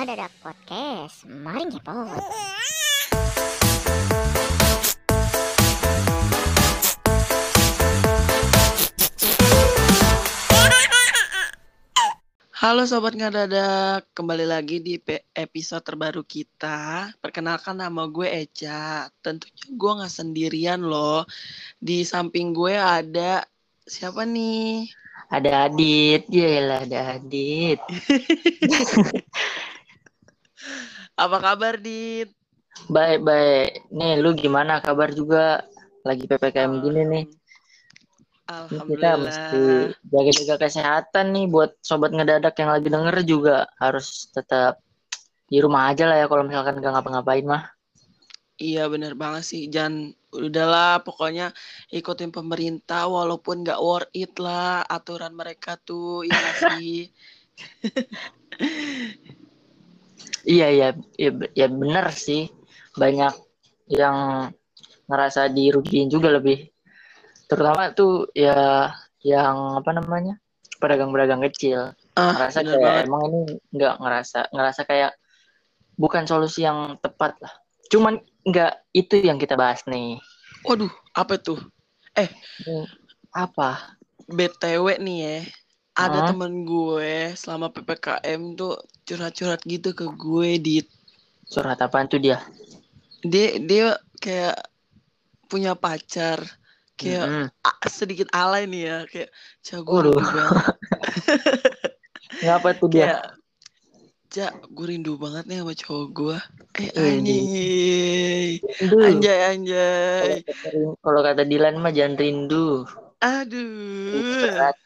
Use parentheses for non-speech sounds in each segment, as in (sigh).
Ngadadak Podcast. Mari ngepot. Halo sobat ngadadak, kembali lagi di episode terbaru kita. Perkenalkan nama gue Eca. Tentunya gue nggak sendirian loh. Di samping gue ada siapa nih? Ada Adit, yelah ada Adit. (laughs) Apa kabar Dit? Baik-baik. Nih lu gimana kabar juga? Lagi PPKM gini nih. Ini kita mesti Alhamdulillah. jaga-jaga kesehatan nih buat sobat ngedadak yang lagi denger juga harus tetap di rumah aja lah ya kalau misalkan gak ngapa-ngapain mah. Iya bener banget sih. Jangan udahlah pokoknya ikutin pemerintah walaupun nggak worth it lah aturan mereka tuh ya nggak sih. (laughs) (laughs) Iya iya ya, ya bener sih. Banyak yang ngerasa dirugiin juga lebih. Terutama tuh ya yang apa namanya? pedagang-pedagang kecil. Ah, ngerasa kayak banget. emang ini nggak ngerasa ngerasa kayak bukan solusi yang tepat lah cuman nggak itu yang kita bahas nih Waduh, apa tuh? Ini apa BTW nih ya, ada Hah? temen gue selama PPKM tuh curhat-curhat gitu ke gue di surat apaan tuh dia? Dia dia kayak punya pacar. Kayak Mm-mm. a- sedikit alay nih ya kayak banget. (laughs) Ngapa tuh dia? Kayak cak gue rindu banget nih sama cowok gue. Eh rindu anjay. anjay Kalau kata Rin- kalau kata Dilan mah jangan rindu. Aduh. Berat.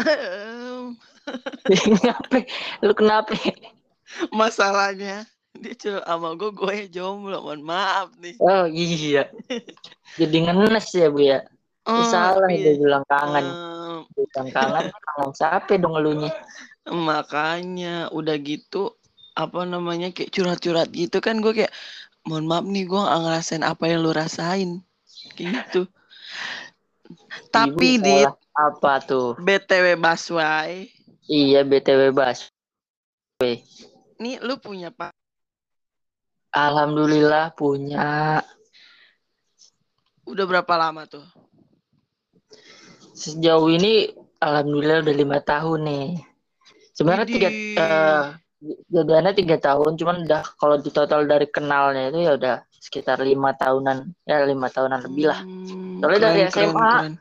(laughs) kenapa? Lu kenapa? Masalahnya dia cuma sama gue gue jomblo mohon maaf nih. Oh iya. Jadi ngenes ya bu ya? Oh, salah iya. dia bilang kangen. Em, bilang (laughs) kangen kangen siapa dong elunya? Makanya udah gitu apa namanya kayak curhat-curhat gitu kan gue kayak mohon maaf nih gue gak ngerasain apa yang lu rasain. Kayak gitu. Tapi Ibu di salah apa tuh btw Baswai iya btw bas nih lu punya pak Alhamdulillah punya udah berapa lama tuh sejauh ini alhamdulillah udah lima tahun nih. Sebenarnya tiga Widih. eh, jadiannya tiga tahun, cuman udah kalau di total dari kenalnya itu ya udah sekitar lima tahunan, ya lima tahunan lebih lah. Hmm, Soalnya dari SMA. Widih, keren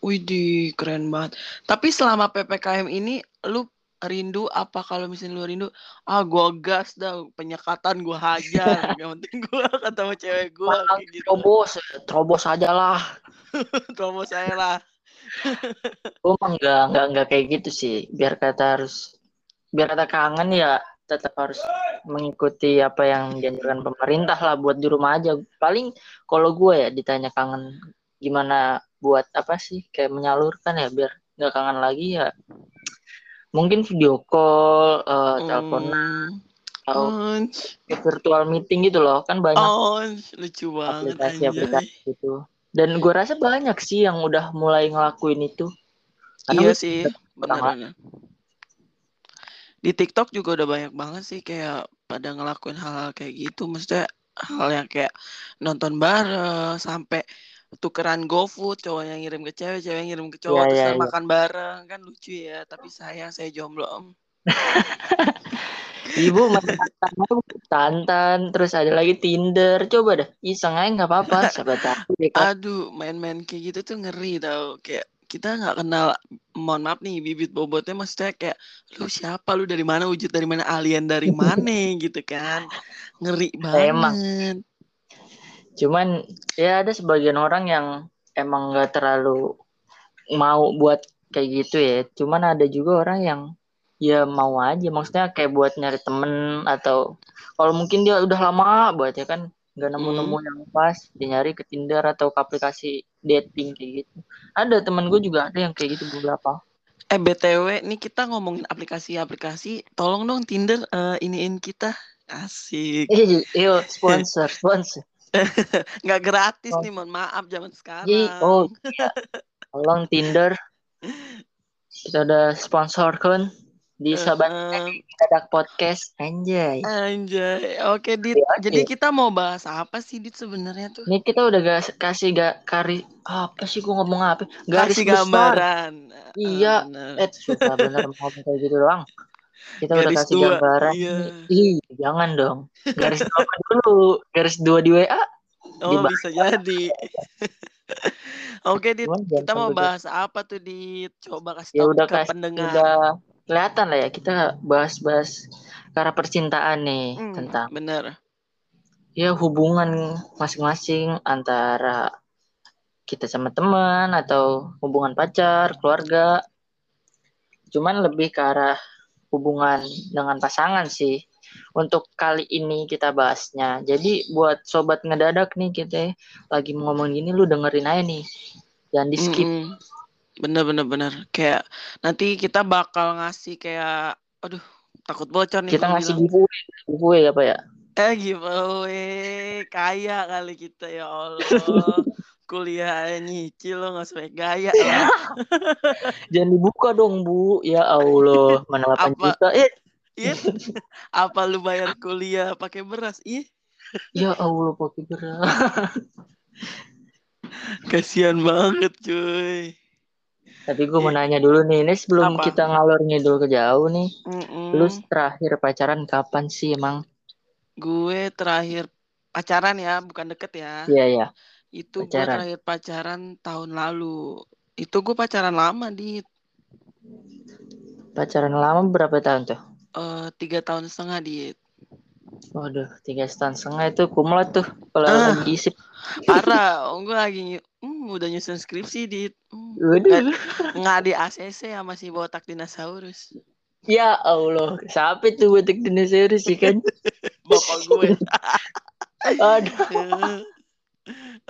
banget. Tapi selama PPKM ini, lu rindu apa kalau misalnya lu rindu, ah gua gas dah, penyekatan gua hajar. (laughs) Yang penting gua (laughs) ketemu cewek gua Malang kayak gitu. Terobos, terobos aja lah. (laughs) Promo saya lah. Gue mah nggak nggak nggak kayak gitu sih. Biar kata harus, biar kata kangen ya tetap harus mengikuti apa yang dianjurkan pemerintah lah buat di rumah aja. Paling kalau gue ya ditanya kangen gimana buat apa sih kayak menyalurkan ya biar nggak kangen lagi ya. Mungkin video call, eh, teleponan, Hmm. atau Ons, virtual meeting gitu loh. Kan banyak ons, lucu banget aplikasi-aplikasi gitu. Dan gue rasa banyak sih yang udah mulai ngelakuin itu. Karena Iya sih, benar-benar. Di TikTok juga udah banyak banget sih kayak pada ngelakuin hal-hal kayak gitu. Maksudnya hal yang kayak nonton bareng sampai tukeran GoFood, cowok yang ngirim ke cewek, cewek yang ngirim ke cowok, Iya, terus iya, ntar iya. makan bareng kan lucu ya. Tapi sayang saya jomblo om. (laughs) Ibu tantan, terus ada lagi Tinder. Coba dah, iseng aja nggak apa-apa. (laughs) Siapa tahu ya kan. Aduh, main-main kayak gitu tuh ngeri tau. Kayak kita nggak kenal, mohon maaf nih, bibit bobotnya maksudnya kayak lu siapa, lu dari mana, wujud dari mana, alien dari (laughs) mana gitu kan. Ngeri Emang. Cuman ya ada sebagian orang yang emang nggak terlalu mau buat kayak gitu ya. Cuman ada juga orang yang ya mau aja. Maksudnya kayak buat nyari temen atau kalau mungkin dia udah lama buat ya kan nggak nemu-nemu Hmm. yang pas, dia nyari ke Tinder atau ke aplikasi dating kayak gitu. Ada temen gue juga ada yang kayak gitu beberapa. Eh BTW nih kita ngomongin aplikasi-aplikasi, tolong dong Tinder eh, iniin kita. Asik. (laughs) Yo sponsor, sponsor. (laughs) Nggak gratis Oh. nih, mohon maaf zaman sekarang. Ji, oh iya. Tolong Tinder. Kita udah sponsor kan. di sobat dadak podcast anjay. anjay. Oke, Dit. Iya, Jadi kita mau bahas apa sih, Dit sebenarnya tuh? Ini kita udah gak kasih gak kari apa sih gua ngomong apa? Garis Kasih besar. gambaran. Iya, bener. Eh, suka bener mau ngomong kayak gitu doang. Kita udah Garis kasih dua, gambaran. iya. Ih, jangan dong. Garis dua apa dulu. Garis dua di WA. Oh, dibahas. bisa jadi. (laughs) Oke, Dit. Cuman Kita mau bahas apa tuh, Dit? Coba kasih Ya tahu udah ke kasih pendengar. udah kelihatan lah ya kita bahas-bahas karena percintaan nih Hmm, tentang bener. ya hubungan masing-masing antara kita sama teman atau hubungan pacar, keluarga. Cuman lebih ke arah hubungan dengan pasangan sih. Untuk kali ini kita bahasnya. Jadi buat sobat ngedadak nih kita lagi ngomong gini lu dengerin aja nih. Jangan di skip. Mm-mm. Bener bener bener. Kayak nanti kita bakal ngasih kayak, aduh, takut bocor nih. Kita ngasih giveaway, giveaway apa ya? Eh giveaway kaya kali kita ya Allah. (laughs) Kuliah nyicil lo nggak sampai gaya lah. (laughs) Jangan dibuka dong, Bu. Ya Allah, mana 8 Apa? juta? Eh, Iya. (laughs) Apa lu bayar kuliah pakai beras? Ih, ya Allah pakai berat. (laughs) kasihan banget cuy. Tapi gue mau nanya dulu nih, ini sebelum Apa? kita ngalor ngidul ke jauh nih, Mm-mm. lu terakhir pacaran kapan sih emang? Gue terakhir pacaran ya, bukan deket ya. Iya ya, Itu gue terakhir pacaran tahun lalu. Itu gue pacaran lama di pacaran lama berapa tahun tuh? eh, tiga tahun setengah di Waduh, tiga setahun setengah itu kumlot tuh kalau Ah. (laughs) lagi isip. Parah, gue lagi hmm, udah nyusun skripsi di hmm, nggak di ACC sama si botak dinosaurus. Ya Allah, siapa tuh batik dinosaurus sih kan? (laughs) Bapak gue. (laughs) Aduh.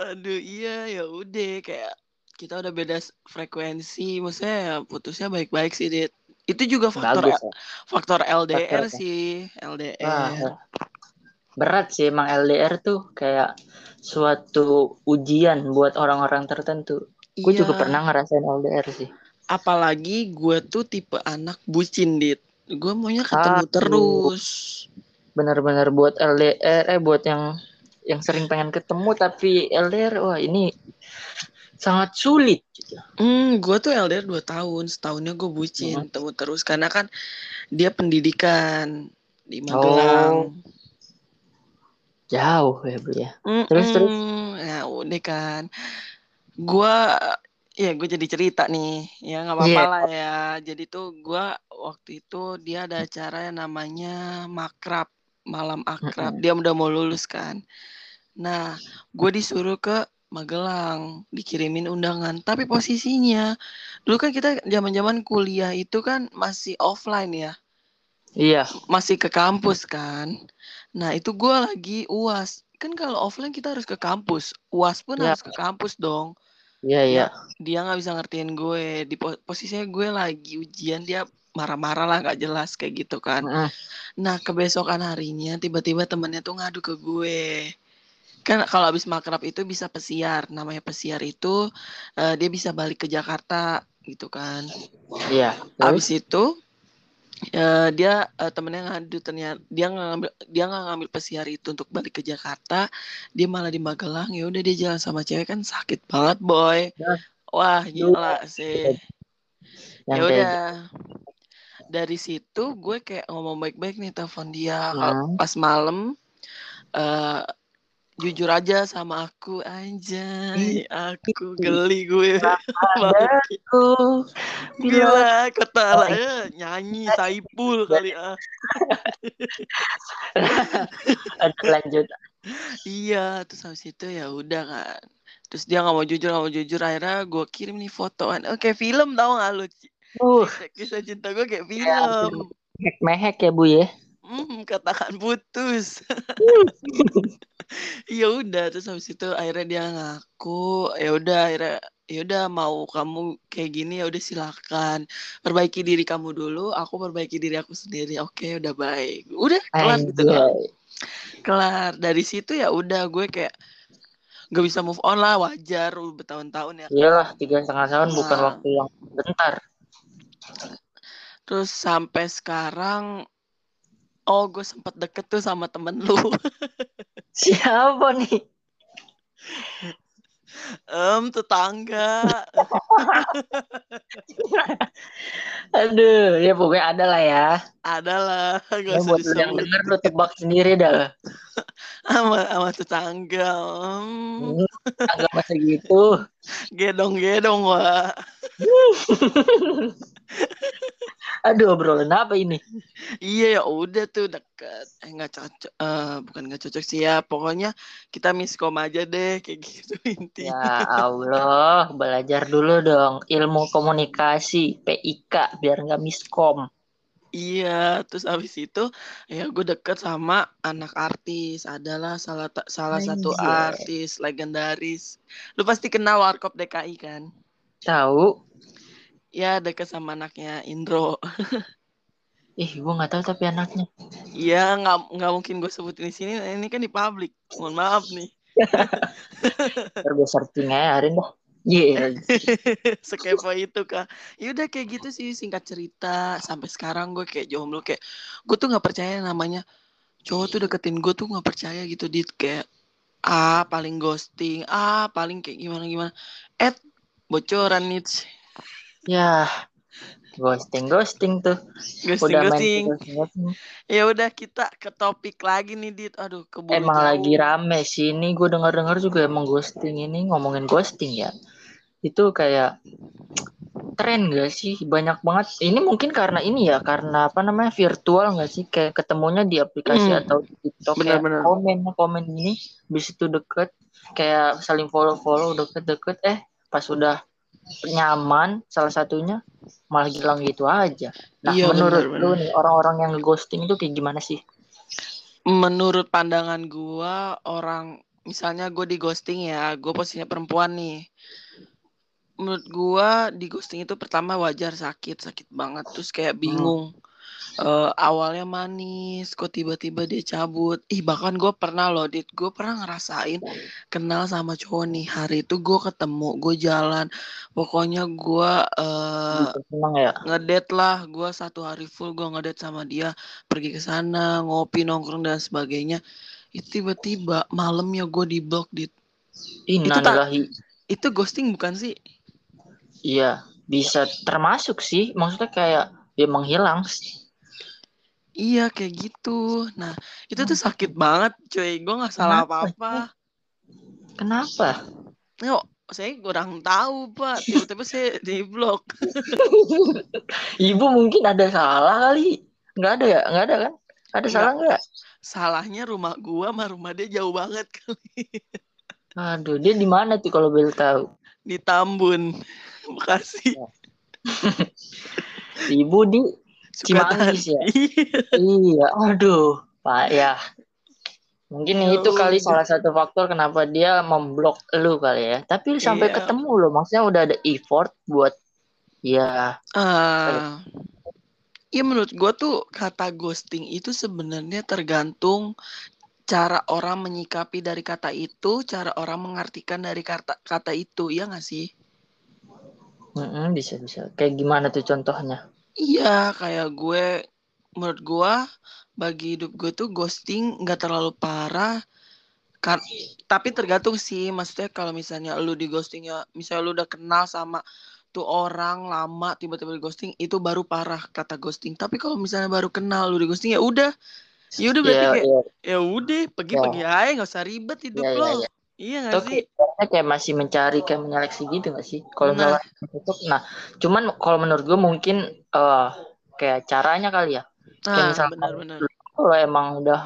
Aduh iya ya udah kayak kita udah beda frekuensi, maksudnya ya putusnya baik-baik sih, Dit. Itu juga faktor Bagus. ya. faktor LDR Faktor sih, LDR. berat sih emang LDR tuh kayak suatu ujian buat orang-orang tertentu. Gue juga Iya. pernah ngerasain LDR sih. Apalagi gue tuh tipe anak bucin, Dit. Gue maunya ketemu Aduh. terus. Benar-benar buat LDR, eh buat yang yang sering pengen ketemu tapi LDR, wah ini sangat sulit. Gitu. Hmm, gue tuh LDR 2 tahun, setahunnya gue bucin, Hmm. ketemu terus karena kan dia pendidikan di Magelang. Jauh ya bu ya. Terus, terus? Mm-mm. Ya udah kan. Gua ya gue jadi cerita nih. Ya nggak apa-apa Iya. lah ya. Jadi tuh gua waktu itu dia ada acara yang namanya Makrab, malam akrab. Dia udah mau lulus kan. Nah, gue disuruh ke Magelang, dikirimin undangan. Tapi posisinya dulu kan kita zaman-zaman kuliah itu kan masih offline ya Iya, masih ke kampus kan. Nah, itu gua lagi UAS. Kan kalau offline kita harus ke kampus. UAS pun Ya. harus ke kampus dong. iya, iya. Dia nggak bisa ngertiin gue. Di po- posisinya gue lagi ujian, dia marah-marah lah nggak jelas kayak gitu kan. Mm-mm. Nah, kebesokan harinya tiba-tiba temennya tuh ngadu ke gue. Kan kalau habis makrab itu bisa pesiar. Namanya pesiar itu eh, dia bisa balik ke Jakarta gitu kan. Iya. Terus? Abis itu eh, dia eh, temennya ngadu ternyata dia nggak ngambil dia nggak ngambil pesiar itu untuk balik ke Jakarta, dia malah di Magelang. Ya udah dia jalan sama cewek kan sakit banget boy. Ya. Wah gila sih. Ya udah dari situ gue kayak ngomong baik-baik nih telepon dia Hmm. pas malam eh jujur aja sama aku anjay aku geli gue (laughs) Aku Gila, kata lah ya, nyanyi Saipul kali ah. (laughs) lanjut. Iya, terus habis itu ya udah kan. Terus dia nggak mau jujur, nggak mau jujur. Akhirnya gue kirim nih fotoan. Oke, film tau gak lu? Uh, Kisah, cinta gue kayak Ya, film. mehek ya bu ya. Hmm, katakan putus. (laughs) ya udah, terus habis itu akhirnya dia ngaku. Ya udah, akhirnya ya udah mau kamu kayak gini ya udah silakan perbaiki diri kamu dulu aku perbaiki diri aku sendiri oke udah baik udah kelar gitu. Anjay. kelar dari situ ya udah gue kayak nggak bisa move on lah wajar udah bertahun-tahun ya Iyalah tiga setengah tahun bukan Nah. waktu yang bentar. Terus sampai sekarang oh gue sempet deket tuh sama temen lu. (laughs) Siapa nih? Em tetangga. (laughs) Aduh, ya pokoknya ada lah ya. Ada lah, Ya, usah buat lu yang denger lu tebak sendiri dah. (laughs) Sama, sama tetangga. Hmm, Agak masa gitu. gedong-gedong wah. (laughs) Aduh, obrolan apa ini? Iya ya udah tuh deket. Eh nggak cocok. eh bukan nggak cocok sih ya. Pokoknya kita miskom aja deh kayak gitu (laughs) intinya. Ya Allah, belajar dulu dong ilmu komunikasi PIK biar nggak miskom. Iya, terus abis itu ya gue deket sama anak artis. Adalah salah salah satu Anjay. artis legendaris. Lu pasti kenal Warkop DKI kan? Tahu? Ya deket sama anaknya Indro. (laughs) Ih, gua nggak tahu tapi anaknya. Iya nggak nggak mungkin gue sebutin di sini. Ini kan di publik. Mohon maaf nih. (laughs) Gue searching aja hari dah. Iya. (laughs) Sekepo itu kak. Ya udah kayak gitu sih singkat cerita. Sampai sekarang gue kayak jomblo kayak gue tuh nggak percaya namanya cowok tuh deketin gue tuh nggak percaya gitu dit kayak ah paling ghosting ah paling kayak gimana gimana. Eh bocoran nih Ya, ghosting ghosting tuh. ghosting Udah ghosting. ghosting. Ya udah kita ke topik lagi nih dit. Aduh keburu Emang jauh. lagi rame sih ini gue dengar dengar juga emang ghosting ini ngomongin ghosting ya. Itu kayak tren gak sih banyak banget. Ini mungkin karena ini ya karena apa namanya virtual gak sih kayak ketemunya di aplikasi Hmm. atau di TikTok kayak Benar-benar. komen komen gini bis itu deket kayak saling follow follow deket deket eh pas udah nyaman salah satunya malah hilang gitu aja. Nah Iya, menurut benar-benar. lu nih orang-orang yang ghosting itu kayak gimana sih? menurut pandangan gua orang misalnya gue di ghosting ya gue posisinya perempuan nih menurut gua di ghosting itu pertama wajar sakit sakit banget terus kayak bingung Eh, awalnya manis kok tiba-tiba dia cabut. Ih bahkan gue pernah loh dit. Gue pernah ngerasain kenal sama cowok nih. Hari itu gue ketemu gue jalan. Pokoknya gue eh Gitu, seneng ya? ngedate lah. Gue satu hari full gue ngedate sama dia. Pergi ke sana ngopi nongkrong dan sebagainya. Itu tiba-tiba malamnya gue di blok dit tak- Innalillahi. itu ghosting bukan sih? Iya, bisa termasuk sih. Maksudnya kayak dia menghilang. Iya kayak gitu nah itu tuh sakit banget cuy gue nggak salah apa-apa Kenapa? Yo, saya kurang tahu pak tiba-tiba saya di blok (laughs) Ibu mungkin ada salah kali. Nggak ada ya? Nggak ada kan? Ada Nggak. salah nggak? salahnya rumah gua sama rumah dia jauh banget kali (laughs) Aduh, dia di mana tuh kalau boleh tahu? di Tambun Bekasi (laughs) Ibu di Cimanggis ya? (laughs) iya, aduh, Pak ya. Mungkin Ya itu kali salah satu faktor kenapa dia memblok lu kali ya. Tapi sampai Iya. ketemu loh, maksudnya udah ada effort buat ya Ah, Iya menurut gue tuh kata ghosting itu sebenarnya tergantung cara orang menyikapi dari kata itu, cara orang mengartikan dari kata kata itu, ya nggak sih? mm-mm, bisa bisa. Kayak gimana tuh contohnya? Iya, kayak gue, menurut gue, bagi hidup gue tuh ghosting nggak terlalu parah, kan? Tapi tergantung sih, maksudnya kalau misalnya lu di ghosting ya, misalnya lu udah kenal sama tuh orang lama tiba-tiba di ghosting itu baru parah kata ghosting. Tapi kalau misalnya baru kenal lu di ghosting ya udah, ya udah berarti Iya, kayak iya, ya udah pergi-pergi aja nggak usah ribet hidup iya, lo. iya, iya. Iya Itu sih? kayak, kayak masih mencari kayak menyeleksi gitu gak sih? Kalau Nah. misalnya tutup, nah, cuman kalau menurut gue mungkin eh kayak caranya kali ya. Kayak Nah, misalkan benar-benar. kalau emang udah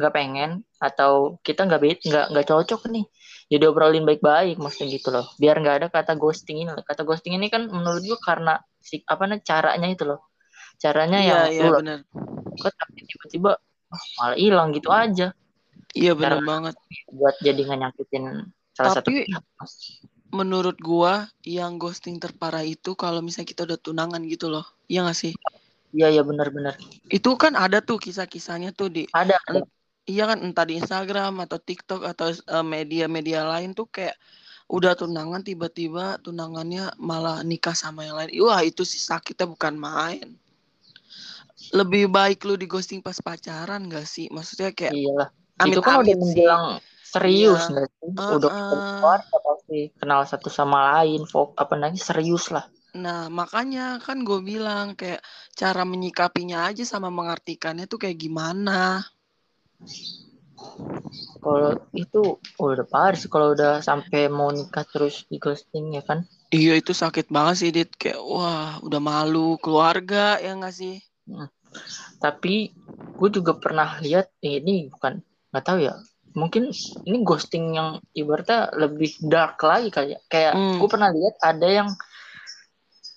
nggak pengen atau kita nggak nggak nggak cocok nih jadi obrolin baik-baik maksudnya gitu loh biar nggak ada kata ghosting ini kata ghosting ini kan menurut gua karena si apa nih caranya itu loh caranya Iya, yang iya lu benar. lakukan tapi tiba-tiba ah, malah hilang gitu aja Iya benar banget. buat jadi nggak nyakitin salah satu Tapi- pihak Menurut gua yang ghosting terparah itu kalau misalnya kita udah tunangan gitu loh. Iya nggak sih? iya iya benar-benar Itu kan ada tuh kisah-kisahnya tuh di ada ada iya kan entah di Instagram atau TikTok atau eh, media-media lain tuh kayak udah tunangan tiba-tiba tunangannya malah nikah sama yang lain. Wah, itu sih sakitnya bukan main. lebih baik lu di ghosting pas pacaran gak sih? Maksudnya kayak Iyalah. Amit itu kan udah menjelang serius sih? Uh-uh. Udah keluarga pasti kenal satu sama lain, fok apa namanya serius lah. Nah, makanya kan gue bilang kayak cara menyikapinya aja sama mengartikannya tuh kayak gimana. Kalau itu oh, udah parah sih kalau udah sampai mau nikah terus di ghosting ya kan. Iya itu sakit banget sih Dit kayak wah udah malu keluarga ya nggak sih? Tapi gue juga pernah lihat eh, ini bukan nggak tahu ya. Mungkin ini ghosting yang ibaratnya lebih dark lagi kali ya. Kayak Hmm. gue pernah lihat ada yang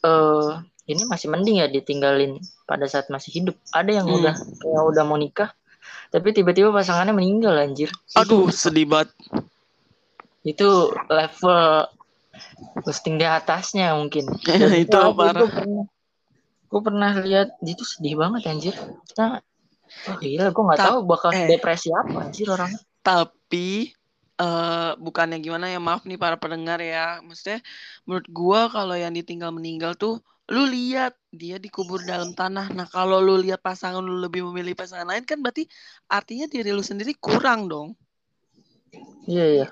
eh ini masih mending ya ditinggalin pada saat masih hidup. Ada yang Hmm. udah kayak udah mau nikah tapi tiba-tiba pasangannya meninggal anjir. Aduh Itu, sedih banget. itu level ghosting di atasnya mungkin. (laughs) itu Gue parah. pernah, gue pernah lihat itu sedih banget anjir. Nah, oh gila gue nggak Ta- tahu bakal eh. depresi apa anjir orang. Tapi eh bukannya gimana ya maaf nih para pendengar ya. Maksudnya menurut gua kalau yang ditinggal meninggal tuh lu lihat dia dikubur dalam tanah. Nah, kalau lu lihat pasangan lu lebih memilih pasangan lain kan berarti artinya diri lu sendiri kurang dong. Iya iya.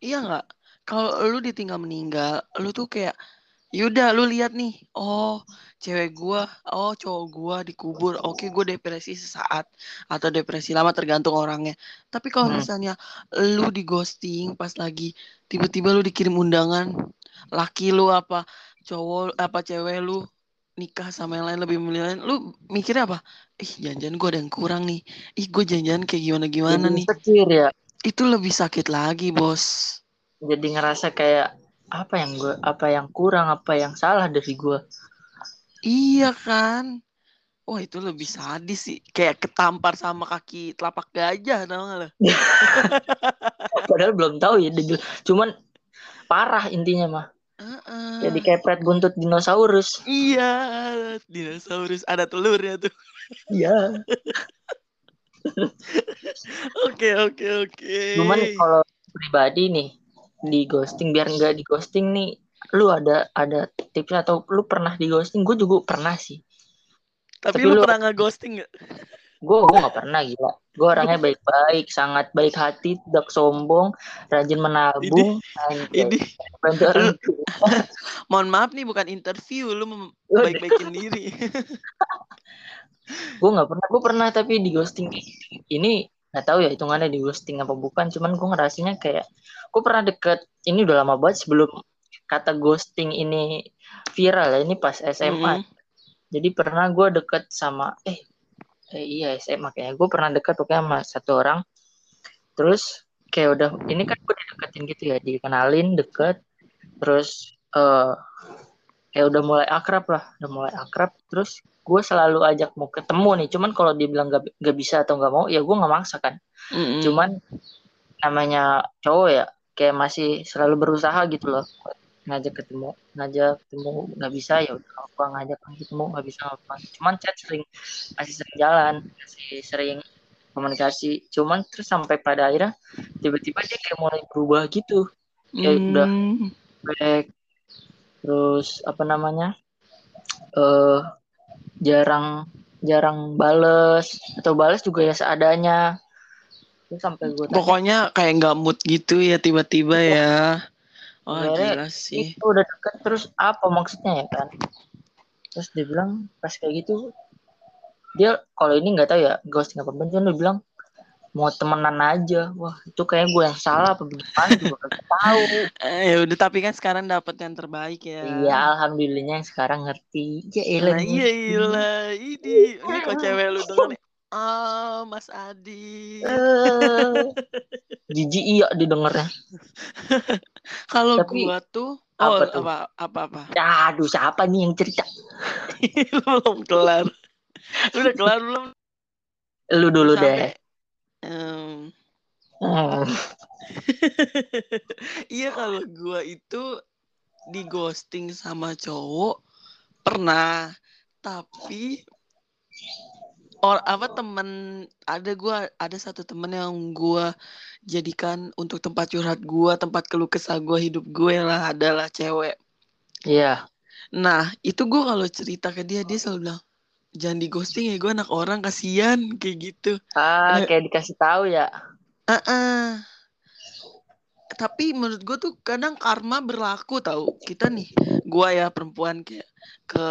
Iya nggak? Kalau lu ditinggal meninggal, lu tuh kayak yaudah lu lihat nih, oh cewek gua, oh cowok gua dikubur, oke gue depresi sesaat atau depresi lama tergantung orangnya. Tapi kalau Hmm. misalnya lu di ghosting pas lagi tiba-tiba lu dikirim undangan, laki lu apa cowok apa cewek lu nikah sama yang lain lebih memilih lain, lu mikirnya apa? Ih jangan-jangan gue ada yang kurang nih. Ih gue jangan-jangan kayak gimana gimana nih. ya. Itu lebih sakit lagi bos. Jadi ngerasa kayak apa yang gue apa yang kurang apa yang salah dari gue. Iya kan? Wah itu lebih sadis sih. Kayak ketampar sama kaki telapak gajah tau gak lo? (laughs) Padahal belum tahu ya. Cuman parah intinya mah. Heeh. Jadi kepret buntut dinosaurus. Iya, dinosaurus ada telurnya tuh. Iya. (laughs) Oke oke oke. Cuman kalau pribadi nih di ghosting biar nggak di ghosting nih, lu ada ada tips atau lu pernah di ghosting? Gue juga pernah sih. Tapi, tapi lu lu- pernah nge-ghosting gak? Gue gue nggak pernah gila. Gue orangnya baik-baik, sangat baik hati, tidak sombong, rajin menabung. Ini tua. (laughs) mohon maaf nih bukan interview, lu mem- Udah. baik-baikin diri. (laughs) gue nggak pernah gue pernah tapi di ghosting ini nggak tahu ya hitungannya di ghosting apa bukan cuman gue ngerasanya kayak gue pernah deket ini udah lama banget sebelum kata ghosting ini viral ya ini pas SMA Mm-mm. jadi pernah gue deket sama eh, eh iya SMA kayaknya. Gue pernah deket pokoknya sama satu orang. Terus kayak udah ini kan gue dideketin gitu ya dikenalin deket. Terus eh kayak udah mulai akrab lah udah mulai akrab. Terus gue selalu ajak mau ketemu nih. Cuman kalau dia bilang gak, gak bisa atau gak mau ya gue nggak maksa kan. Mm-mm. cuman namanya cowok ya kayak masih selalu berusaha gitu loh. Ngajak ketemu ngajak ketemu nggak bisa ya udah apa ngajak ketemu nggak bisa apa cuman chat sering masih sering jalan masih sering komunikasi. Cuman terus sampai pada akhirnya tiba-tiba dia kayak mulai berubah gitu. Kayak udah Mm. Terus apa namanya eh jarang jarang bales atau bales juga ya seadanya terus sampai gue Pokoknya kayak nggak mood gitu ya tiba-tiba ya. Wah Sebenarnya gila sih. itu udah deket terus apa maksudnya ya kan terus dia bilang pas kayak gitu dia kalau ini nggak tahu ya ghosting apa cuman dia bilang mau temenan aja wah itu kayak gue yang salah apa bagaimana juga nggak tahu Eh, ya udah tapi kan sekarang dapat yang terbaik ya. iya alhamdulillahnya yang sekarang ngerti ya elah Nah, iya iya ini ini kok cewek lu denger nih. Ah, Mas Adi. Eh, jijik iya didengarnya Kalau gua tuh oh apa tuh? apa apa apa. aduh siapa nih yang cerita lu (laughs) belum kelar. Lu udah kelar belum? lu dulu Sampai, deh Hmm. (laughs) iya kalau gua itu di ghosting sama cowok pernah. Tapi or apa temen ada gua ada satu temen yang gua jadikan untuk tempat curhat gua tempat keluh kesah gua hidup gue lah adalah cewek. Iya. Nah itu gua kalau cerita ke dia dia selalu bilang jangan di ghosting ya gue anak orang kasihan kayak gitu Ah, kayak dikasih tahu ya. Ah, tapi menurut gue tuh kadang karma berlaku tau kita nih gua ya perempuan kayak ke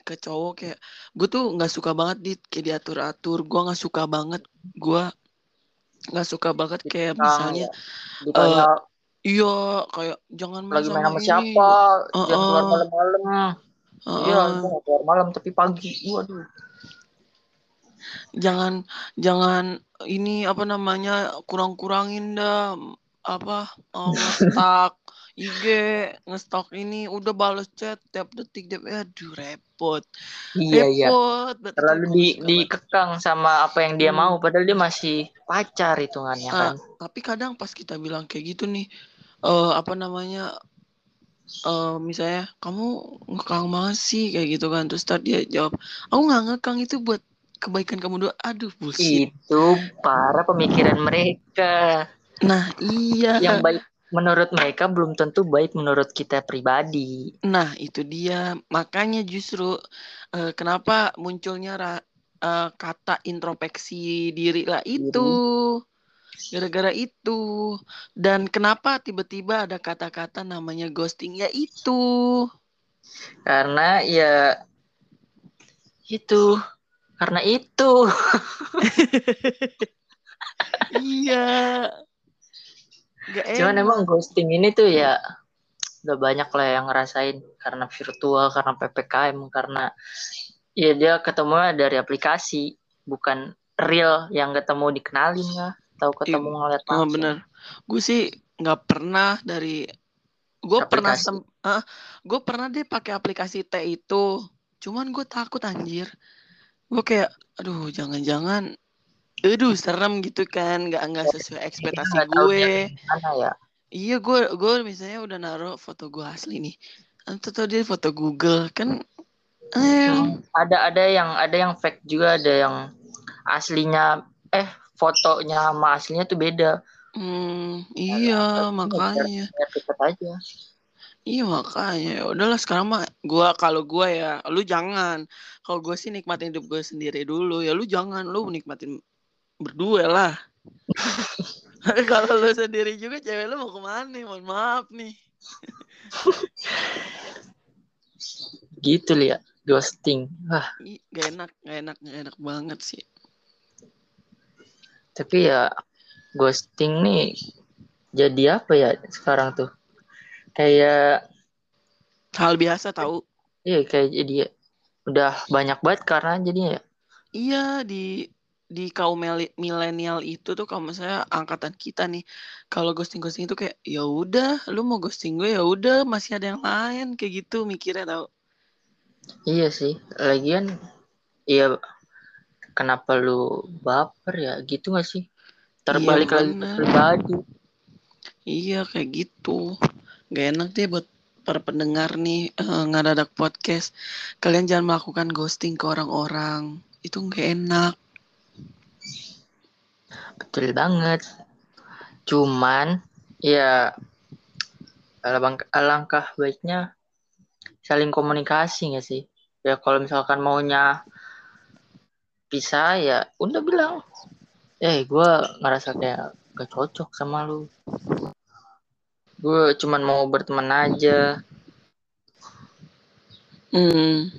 ke cowok kayak gue tuh nggak suka banget di kayak diatur atur gue nggak suka banget gua nggak suka banget kayak misalnya Ditanya iya kayak jangan main lagi main sama sama ini. siapa, Uh-uh. jangan keluar malam-malam. Iya, keluar malam tapi pagi. Waduh. jangan jangan ini apa namanya kurang-kurangin dah apa oh, ngestak (laughs) IG ngestok ini udah bales chat tiap detik tiap aduh repot Iya, iya. repot banget. Terlalu di, dikekang sama apa yang dia Hmm. mau padahal dia masih pacar hitungannya Ah, kan. tapi kadang pas kita bilang kayak gitu nih eh apa namanya eh misalnya kamu ngekang banget sih kayak gitu kan terus tadi dia jawab aku nggak ngekang itu buat kebaikan kamu doa aduh bullshit Itu para pemikiran mereka. nah iya Yang baik menurut mereka belum tentu baik menurut kita pribadi. Nah, itu dia. Makanya justru eh, kenapa munculnya ra- eh, kata introspeksi diri lah itu. Gara-gara itu. Dan kenapa tiba-tiba ada kata-kata namanya ghosting ya itu. Karena ya itu karena itu (laughs) iya. Gak cuman enak. emang ghosting ini tuh ya udah banyak lah yang ngerasain karena virtual karena ppkm karena ya dia ketemu dari aplikasi bukan real yang ketemu dikenalin lah tahu ketemu ngeliat Oh, langsung bener. Gue sih nggak pernah dari gue pernah sem gue pernah deh pakai aplikasi T itu. Cuman gue takut anjir. Gue kayak aduh jangan-jangan aduh serem gitu kan nggak nggak sesuai ekspektasi nggak tahu gue. ya Iya gue gue misalnya udah naruh foto gue asli nih. Atau tau dia foto Google kan eh ada ada yang ada yang fake juga ada yang aslinya eh fotonya sama aslinya tuh beda. Hmm, iya makanya. aja. Iya makanya. Ya udahlah sekarang mah gua kalau gua ya lu jangan. Kalau gua sih nikmatin hidup gue sendiri dulu. Ya lu jangan lu nikmatin berdua lah. (laughs) (laughs) Kalau lu sendiri juga cewek lu mau ke mana? Nih mohon maaf nih. Gitu lihat ghosting. Wah. Gak enak gak enak gak enak banget sih tapi ya ghosting nih jadi apa ya sekarang tuh? Kayak hal biasa tahu. Iya kayak jadi udah banyak banget karena jadinya ya. Iya di di kaum milenial itu tuh kalau misalnya angkatan kita nih kalau ghosting ghosting itu kayak ya udah lu mau ghosting gue ya udah masih ada yang lain kayak gitu mikirnya tau iya sih lagian iya kenapa lu baper ya gitu gak sih terbalik lagi ke pribadi Iya kayak gitu. Gak enak deh buat para pendengar nih eh, ngadadak podcast. Kalian jangan melakukan ghosting ke orang-orang. Itu gak enak. betul banget cuman ya alangkah, alangkah baiknya saling komunikasi gak sih ya kalau misalkan maunya pisah ya udah bilang. Eh gue ngerasa kayak gak cocok sama lu. Gue cuman mau berteman aja. Hmm.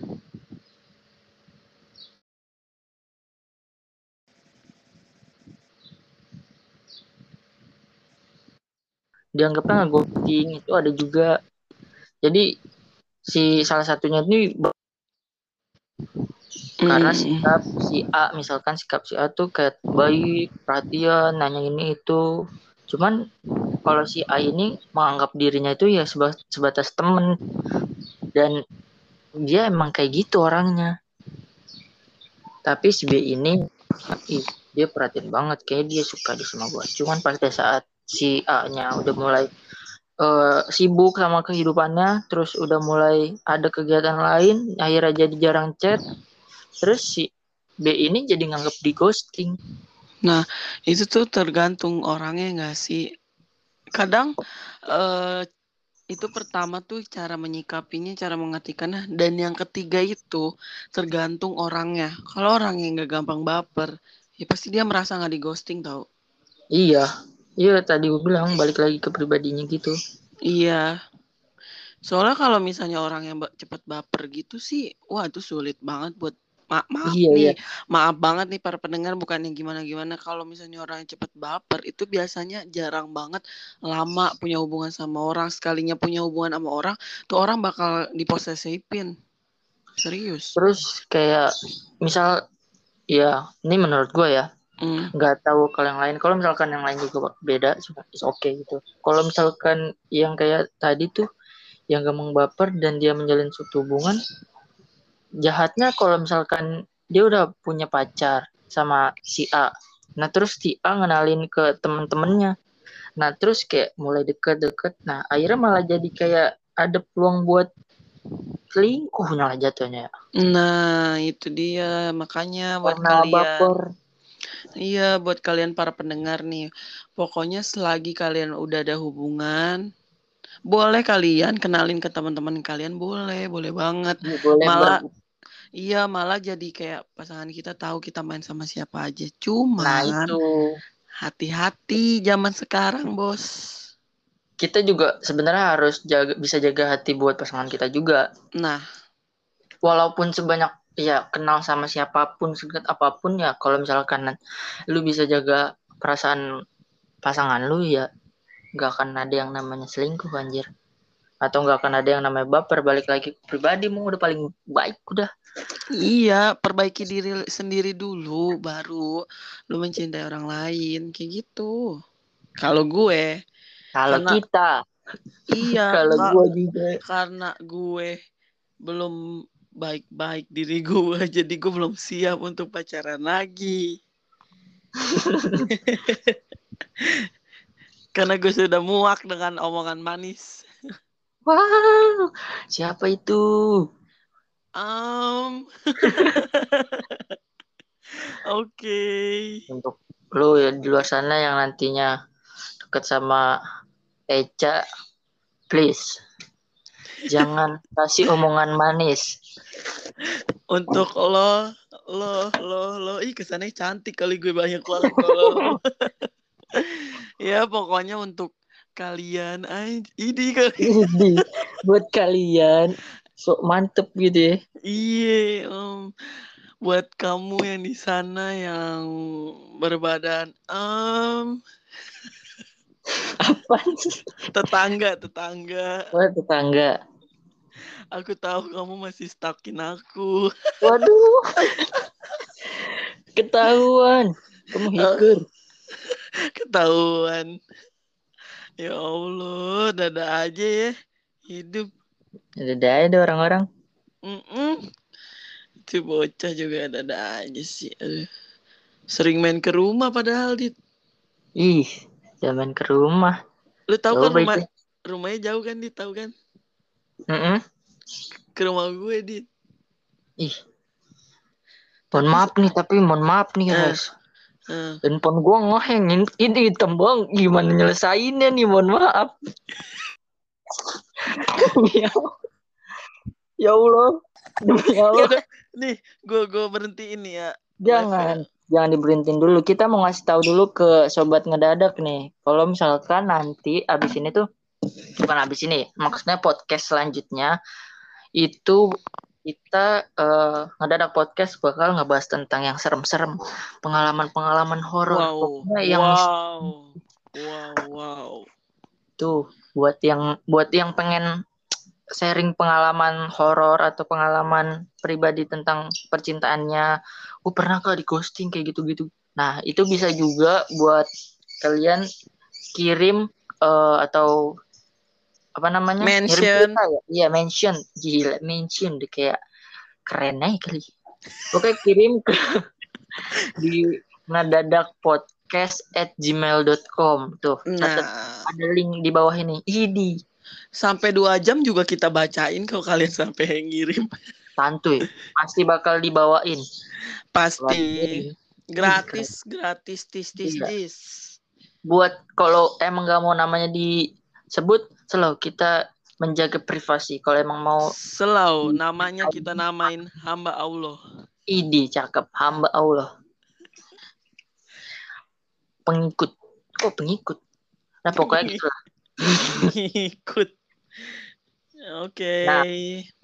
dianggapnya nggak itu ada juga. Jadi si salah satunya ini karena sikap si A misalkan sikap si A tuh kayak baik perhatian nanya ini itu. Cuman kalau si A ini menganggap dirinya itu ya seba- sebatas temen. Dan dia emang kayak gitu orangnya. Tapi si B ini ih, dia perhatian banget. Kayak dia suka di sama gua. Cuman pada saat si A nya udah mulai eh, sibuk sama kehidupannya terus udah mulai ada kegiatan lain akhirnya jadi jarang chat terus si B ini jadi nganggap di ghosting Itu tuh tergantung orangnya gak sih. Kadang eh itu pertama tuh cara menyikapinya, cara mengartikannya, dan yang ketiga itu tergantung orangnya. Kalau orang yang nggak gampang baper, ya pasti dia merasa nggak di ghosting tau. Iya. Iya tadi gue bilang balik lagi ke pribadinya gitu. Iya. Soalnya kalau misalnya orang yang cepat baper gitu sih, wah itu sulit banget buat ma- maaf Iya, nih, iya. maaf banget nih para pendengar bukannya gimana-gimana. Kalau misalnya orang yang cepat baper itu biasanya jarang banget lama punya hubungan sama orang. Sekalinya punya hubungan sama orang, tuh orang bakal diposesifin. Serius. Terus kayak misal ya ini menurut gue ya Hmm. nggak tahu kalau yang lain. Kalau misalkan yang lain juga beda, oke gitu. Kalau misalkan yang kayak tadi tuh yang gampang baper dan dia menjalin suatu hubungan, jahatnya kalau misalkan dia udah punya pacar sama si A. Nah terus si A ngenalin ke temen-temennya. Nah terus kayak mulai deket-deket. Nah akhirnya malah jadi kayak ada peluang buat selingkuh malah jatuhnya. Nah, itu dia. Makanya buat Karena kalian. baper. Iya, buat kalian para pendengar nih. Pokoknya selagi kalian udah ada hubungan, boleh kalian kenalin ke teman-teman kalian, boleh, boleh banget. Ya, boleh Malah ber- iya, malah jadi kayak pasangan kita tahu kita main sama siapa aja. Nah Cuman itu hati-hati zaman sekarang, Bos. kita juga sebenarnya harus jaga bisa jaga hati buat pasangan kita juga. Nah, Walaupun sebanyak ya kenal sama siapa pun sedekat apa pun ya kalau misalkan lu bisa jaga perasaan pasangan lu ya nggak akan ada yang namanya selingkuh anjir. Atau nggak akan ada yang namanya baper balik lagi pribadi mau udah paling baik udah. Iya, perbaiki diri sendiri dulu baru lu mencintai orang lain kayak gitu. Kalau gue, kalau Karena- kita. Iya, (laughs) kalau gua juga. karena gue belum baik-baik diri gue (laughs) jadi gue belum siap untuk pacaran lagi (laughs) karena gue sudah muak dengan omongan manis. Wow siapa itu? Um (laughs) oke. Untuk lu ya di luar sana yang nantinya deket sama Eca please jangan (laughs) kasih omongan manis. Untuk lo lo lo lo. Ih kesannya cantik kali gue banyak banget. kalau (laughs) ya pokoknya untuk kalian ini kali. Ini buat kalian. Sok mantep gitu ya. Iya, em, buat kamu yang di sana yang berbadan em. Apa? Tetangga tetangga, Wah, tetangga. Aku tahu kamu masih stalking aku. waduh. Ketahuan. Kamu hikur Ketahuan. Ya Allah, dada aja ya hidup. ada ada orang-orang Mm-mm. Itu bocah juga dada aja sih. Aduh. Sering main ke rumah padahal dit. ih zaman ke rumah Lu tahu kan rumah itu. rumahnya jauh kan dit, tahu kan? Mm-mm. Ke rumah gue dit. ih mohon maaf nih tapi mohon maaf nih Eh. guys Eh. Handphone gua ngeheng ini ini hitam bang gimana nyelesainnya nih? Mohon maaf. (laughs) Ya ya Allah. Demi Ya Allah. nih gue gue berhenti ini ya. jangan. Jangan diberhentiin dulu. Kita mau ngasih tahu dulu ke sobat ngedadak nih. Kalau misalkan nanti abis ini tuh bukan abis ini maksudnya podcast selanjutnya itu kita eh, ngedadak podcast bakal ngebahas tentang yang serem-serem pengalaman-pengalaman horor. Wow, Pokoknya yang wow, wow, wow. tuh buat yang buat yang pengen sharing pengalaman horor atau pengalaman pribadi tentang percintaannya gue pernah kok di ghosting? kayak gitu-gitu. Nah itu bisa juga buat kalian kirim eh, atau apa namanya Mention. ya? iya mention gila mention deh kayak keren aja kali oke kirim ke (laughs) di nadadak podcast at gmail.com tuh Nah, ada link di bawah ini. Idi, sampai dua jam juga kita bacain kalau kalian sampai ngirim. (laughs) santuy. Pasti bakal dibawain. Pasti gratis, gratis, tis, tis, Iya. tis. Buat kalau emang gak mau namanya disebut, selalu kita menjaga privasi. Kalau emang mau Selau, namanya kita namain hamba Allah. ide cakep hamba Allah. Pengikut. Oh, pengikut. Nah, pokoknya (laughs) gitu lah. Ikut. Oke. Nah.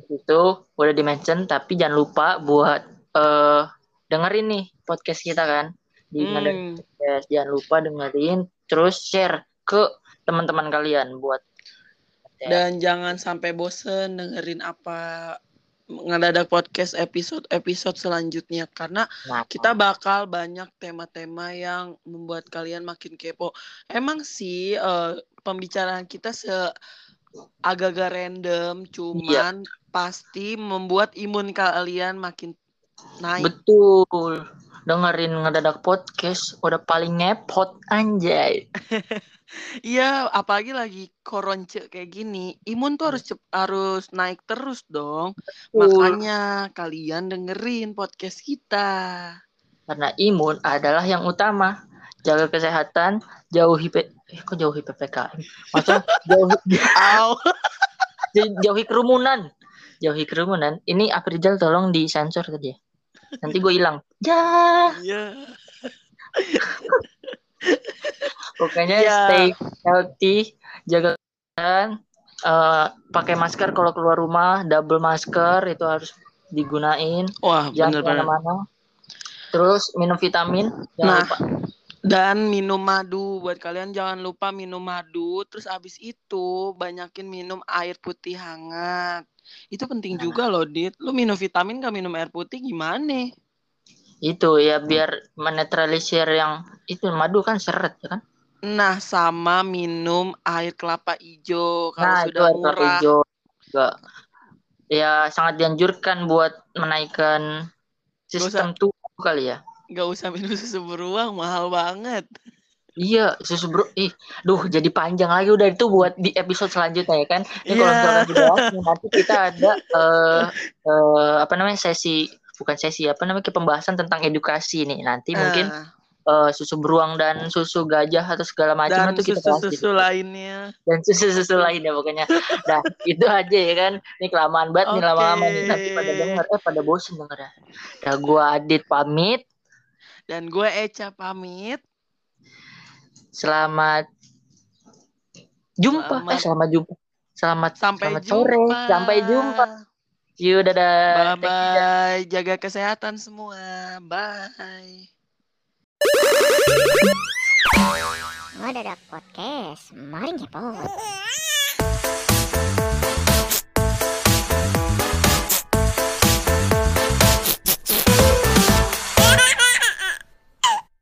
Itu udah di-mention tapi jangan lupa buat eh dengerin nih podcast kita kan. Di Hmm, podcast. Jangan lupa dengerin terus share ke teman-teman kalian buat Dan jangan sampai bosen dengerin apa ngadadak podcast episode-episode selanjutnya karena Nah, kita bakal banyak tema-tema yang membuat kalian makin kepo. Emang sih eh, pembicaraan kita se agak-agak random, cuman pasti membuat imun kalian makin naik. betul. Dengerin ngedadak podcast udah paling ngepot anjay. (laughs) Iya, apalagi lagi koronce kayak gini, imun tuh harus cep- harus naik terus dong. Makanya kalian dengerin podcast kita. Karena imun adalah yang utama. Jaga kesehatan, jauhi P eh, kok jauhi PPKM. Maksudnya (laughs) jauhi, Au. (laughs) jauhi kerumunan. Jauhi kerumunan. Ini Aprijal tolong disensor tadi ya. Nanti gue hilang. Ya. Iya. (laughs) Pokoknya Ya. stay healthy, jaga kesehatan, eh, pakai masker kalau keluar rumah, double masker itu harus digunain, Wah, jangan ke mana-mana. Terus minum vitamin, jangan Nah, lupa. Dan minum madu buat kalian jangan lupa minum madu. Terus abis itu banyakin minum air putih hangat. Itu penting Nah. juga loh, Dit. Lu minum vitamin gak minum air putih gimana? Itu ya biar menetralisir yang itu madu kan seret ya kan. Nah, sama minum air kelapa hijau kalau Nah, itu sudah kelapa murah. hijau juga ya sangat dianjurkan buat menaikkan sistem tubuh kali ya. Gak usah minum susu beruang, mahal banget. Iya, susu bro. Ih, duh jadi panjang lagi udah itu buat di episode selanjutnya ya kan. Ini kalau dibahas nih, nanti kita ada eh eh, apa namanya sesi bukan sesi apa namanya kayak pembahasan tentang edukasi nih. Nanti mungkin Ah, eh, susu beruang dan susu gajah atau segala macam itu kita bahas di susu-susu lainnya. dan susu-susu lainnya pokoknya. Nah, (laughs) itu aja ya kan. Ini kelamaan banget nih Oke. lama-lama nih nanti pada denger eh pada bosen denger ya. Dah gua Adit pamit. Dan gue Eca pamit. Selamat jumpa. Selamat- Eh, selamat jumpa. Selamat Sampai selamat jumpa. sore. Sampai jumpa. See you dadah. Bye-bye. Jaga kesehatan semua. Bye. Ngadadak podcast, mari ngepot.